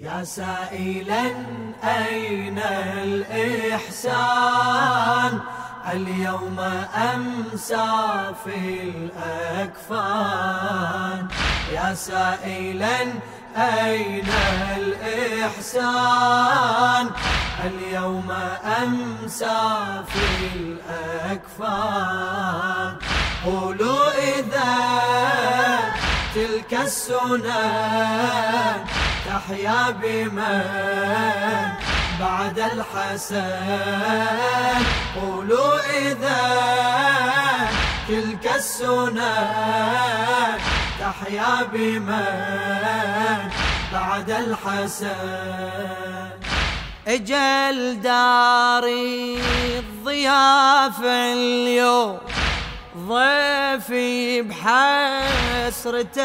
يا سائلا أين الإحسان؟ اليوم أمسى في الأكفان. يا سائلا أين الإحسان؟ اليوم أمسى في الأكفان. قولوا إذا تلك السنن تحيا بمن بعد الحسن قولوا إذا تلك السنن تحيا بمن بعد الحسن. أجل داري الضيافة اليوم ضيفي بحسرتي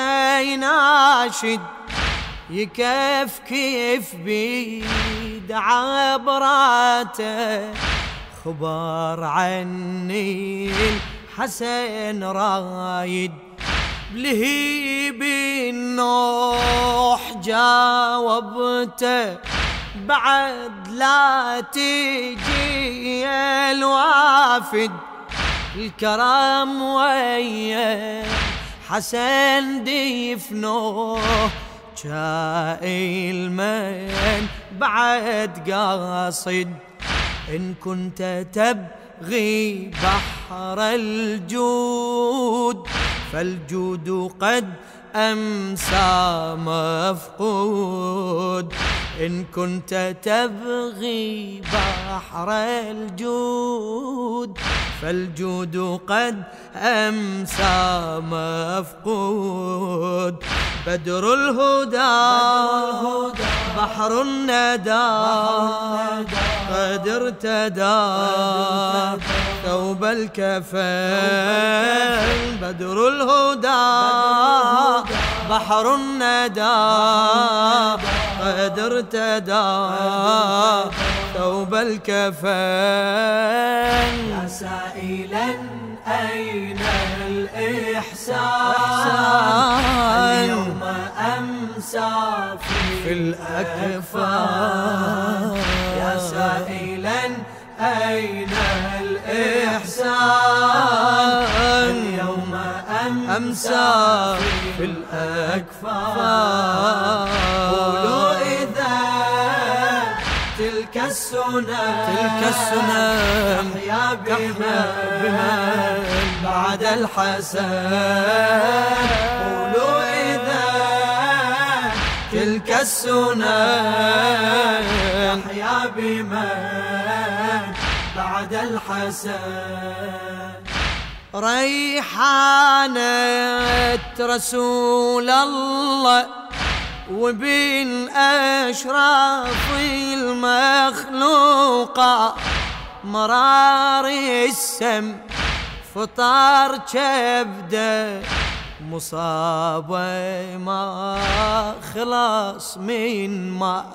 ناشد. يكف كيف بيد عبراته خبر عني الحسن رايد. بلهيب النوح جاوبته بعد لا تجي الوافد. الكرم ويا حسن ديفنوه شائل من بعد قاصد. إن كنت تبغي بحر الجود فالجود قد أمسى مفقود. إن كنت تبغي بحر الجود فالجود قد أمسى مفقود. بدر الهدى بحر الندى قد ارتدى ثوب الكفن بدر الهدى بحر الندى قد ارتدى ثوب الكفن يا سائلا أين الإحسان؟ في الأكفان. يا سائلا أين الإحسان؟ اليوم أمسى في الأكفان. قولوا إذا تلك السنن تلك السنن تحيا بمن؟ بعد الحسن. تلك السنن تحيا بمن بعد الحسن. ريحانة رسول الله وبين أشراف المخلوقة مرار السم فطار كبده مصابة ما خلاص من ما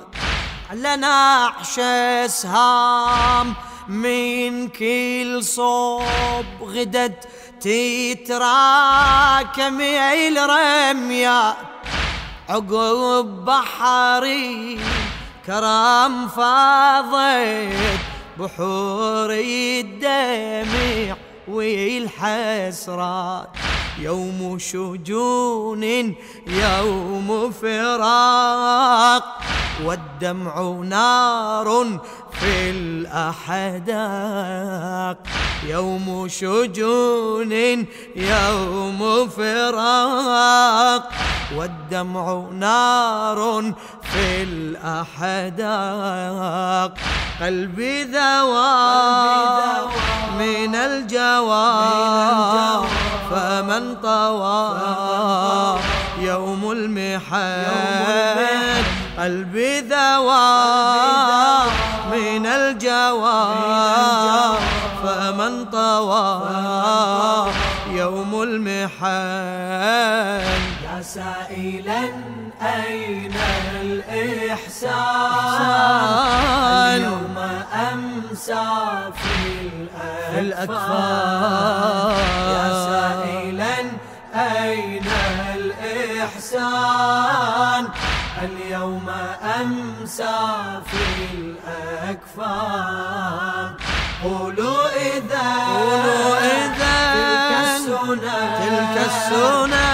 على نعش إسهام من كل صوب غدت تتراكم الرميات عقب بحري كرام فاضت بحور الدمع والحسرات يوم شجون يوم فراق والدمع نار في الأحداق يوم شجون يوم فراق والدمع نار في الأحداق. قلبي ذوى من الجوى فمن طوى يوم المحن. قلبي ذوى الجوى فمن طوى يوم المحن. يا سائلا أين الإحسان؟ اليوم أمسى في الأكفان. يا سائلا أين الإحسان؟ اليوم أمسى في الأكفان. قولوا إذا قولوا إذا تلك السنة تلك السنة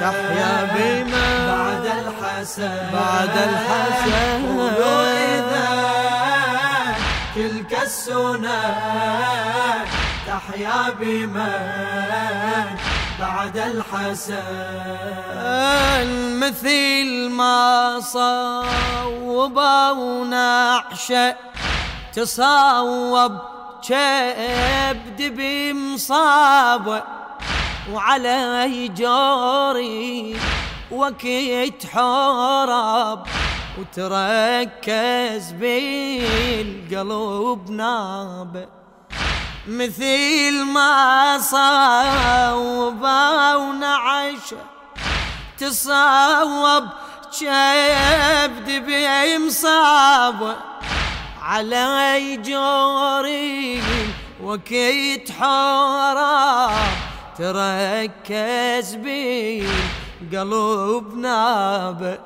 تحيا بمن بعد الحسن. بعد الحسن. قولوا إذا تلك السنة تحيا بمن بعد الحسن مثل ما صوبوا ونعشة تصوب كبد بمصابه وعلى جوري وكيت حرب وتركز بالقلب نابه مثل ما صوب ونعش. تصوب شبد بمصاب. على جوري وكيت حورا. تركز بي قلب ناب.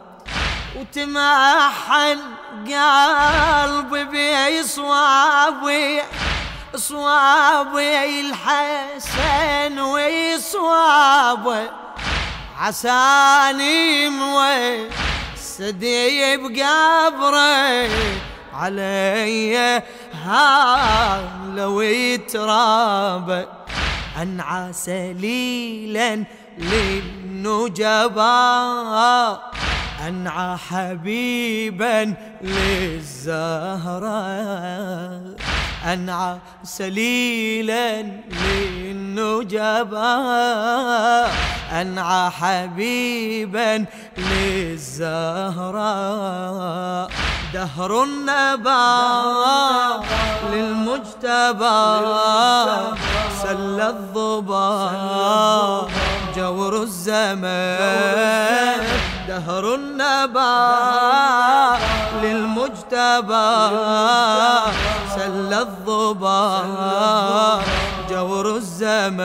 وتمحن قلبي بيصوابي. صوابي الحسن ويصوابه عساني موي سدي بقبره علي ها لو يتراب. انعى سليلا للنجباء أنعى حبيبا للزهراء أنعى سليلا للنجباء أنعى حبيبا للزهراء دهر النبا للمجتبى. سل الضبا جور الزمان دهر النبا للمجتبى سل الضبا جور الزمان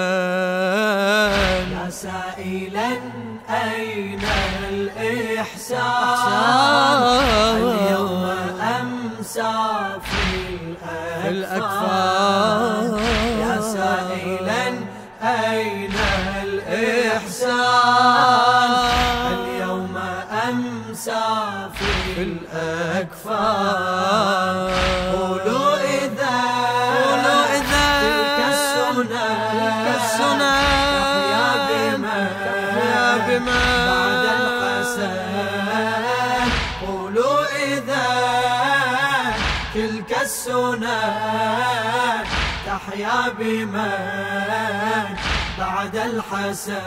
يا سائلا أين الإحسان؟ اليوم أمسى في الأكفان. تحيا بمن بعد الحسن.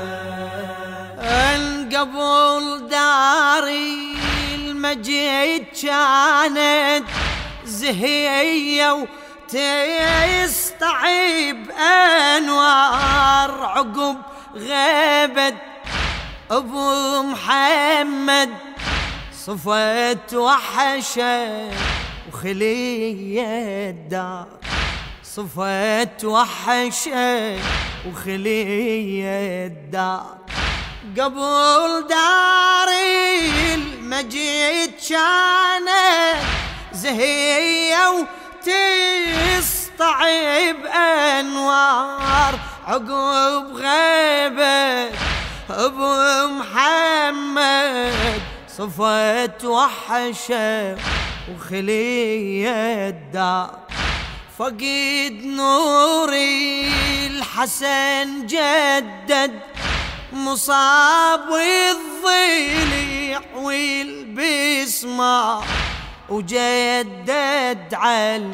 قبل داري المجيد كانت زهية وتستعيب أنوار عقب غيبت. أبو محمد صفت وحشة وخلية الدار صفت وحشة وخلية الدار. قبل داري المجيد كانت زهية وتسطعب أنوار. عقب غيبة أبو محمد صفت وحشة وخلية الدار فقد نوري الحسن جدد مصاب والضليع والبسمة وجدد على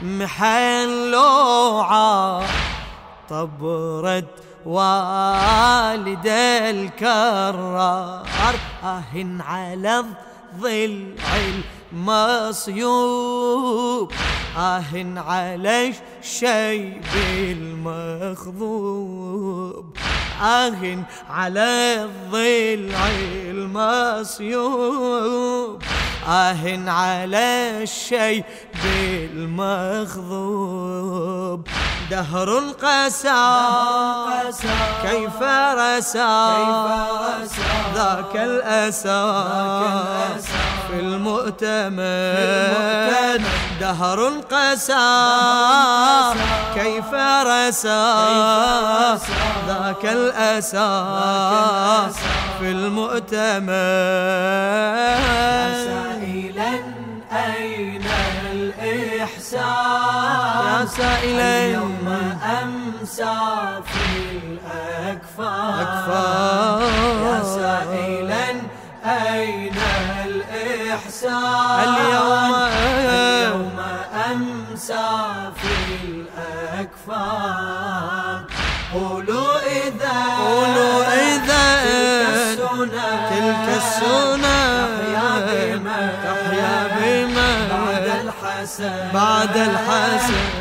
المحن لوعة طبرت والد الكرار أهن على الضلع المصيوب آهن على الشيب المخضوب آهن على الضلع المصيوب. آهن على الشيب المخضوب دهر قسى. كيف رسى. ذاك الأسى. في المؤتمن دهر قسى. كيف رسى. ذاك الأسى. في المؤتمن يا سائلا اليوم أمسى في الأكفان أكفان. يا سائلا أين الإحسان؟ اليوم اليوم أمسى في الأكفان قولوا إذا قولوا إذا تلك السنة. تحيا بمن بعد الحسن. بعد الحسن.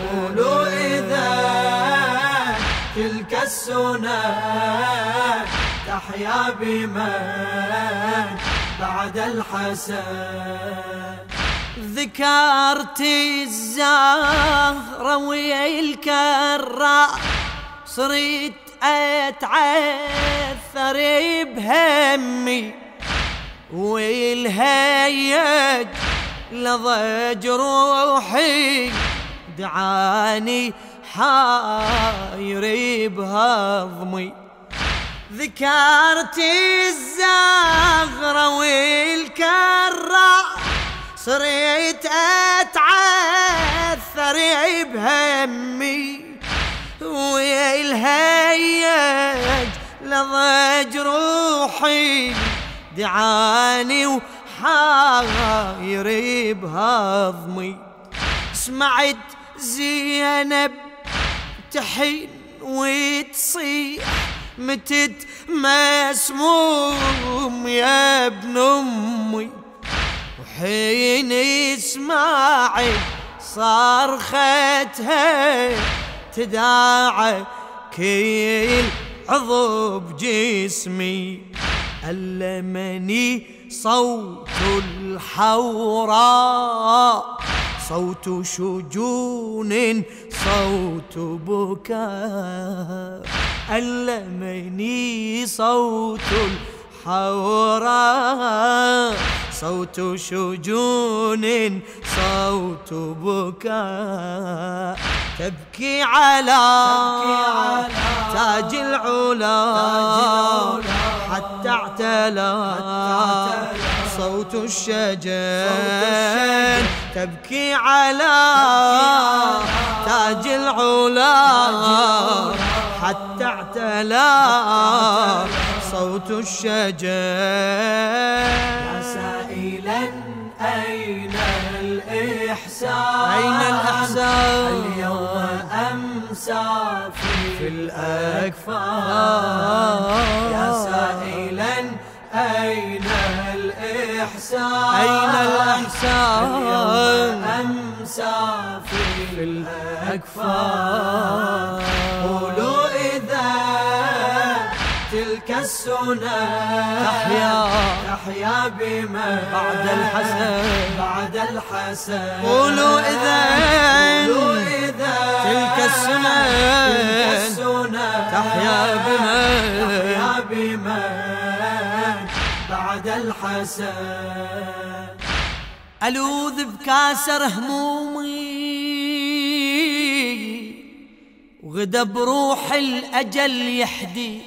تلك السنة تحيا بمن بعد الحسن. ذكرت الزهرة والكرة صرت أتعثر بهمي. والهيج لضج روحي. دعاني حاير بهضمي. ذكرت الزغرة والكرة صرت أتعثر بهمي. والهيج لضج روحي دعاني وحاير بهضمي. سمعت زينب تحن وتصيح متت مسموم يا ابن أمي. وحين يسمعي صرختها تداعى كل عضو بجسمي ألمني صوت الحوراء. صوت شجون صوت بكاء. ألمني صوت الحوراء صوت شجون صوت بكاء. تبكي على تاج العلا. حتى اعتلى. صوت الشجن تبكي على تاج العلا حتى اعتلى صوت يا الشجن سائلا أين الإحسان أين الإحسان؟ اليوم أمسى في الأكفان. يا سائلا الإحسان أين الإحسان؟ أمسى في الأكفان. قولوا إذا تلك السنة تحيا. تحيا بمن بعد الحسن. بعد الحسن. قولوا إذا قولوا إذا تلك السنن تحيا بمن تحيا بمن بعد الحسن. ألوذ بكاسر همومي وغدا بروح الأجل يحدي.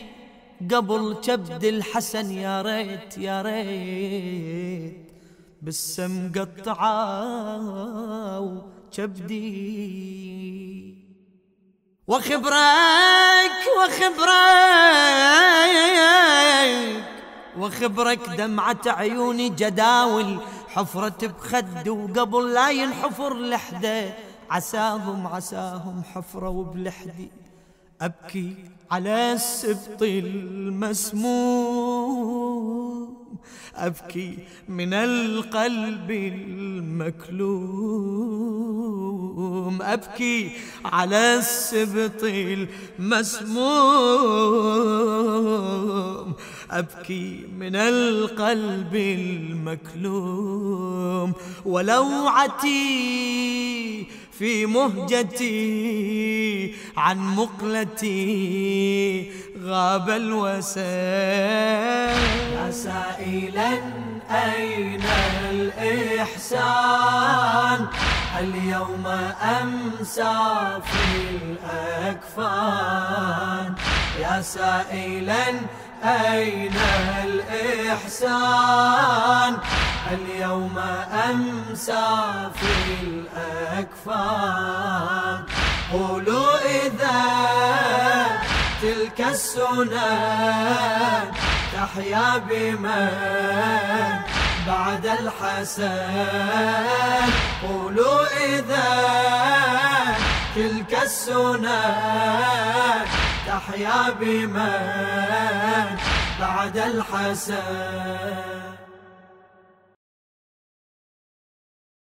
قبل كبد الحسن يا ريت يا ريت. بالسم قطعة وكبدي وخبرك وخبرك. وخبرك دمعة عيوني جداول حفرة بخد وقبل لا ينحفر لحده. عساهم عساهم حفرة وبلحدي. أبكي على السبط المسموم. أبكي من القلب المكلوم. أبكي على السبط المسموم. أبكي من القلب المكلوم. ولوعتي في مهجتي عن مقلتي غاب الوسام. سائلا أين الإحسان؟ اليوم أمسى في الأكفان. يا سائلا أين الإحسان؟ اليوم أمسى في الأكفان. قولوا إذا تلك السنن تحيا بمن بعد الحسن. قولوا إذا تلك السنن تحيا بمن بعد الحسن.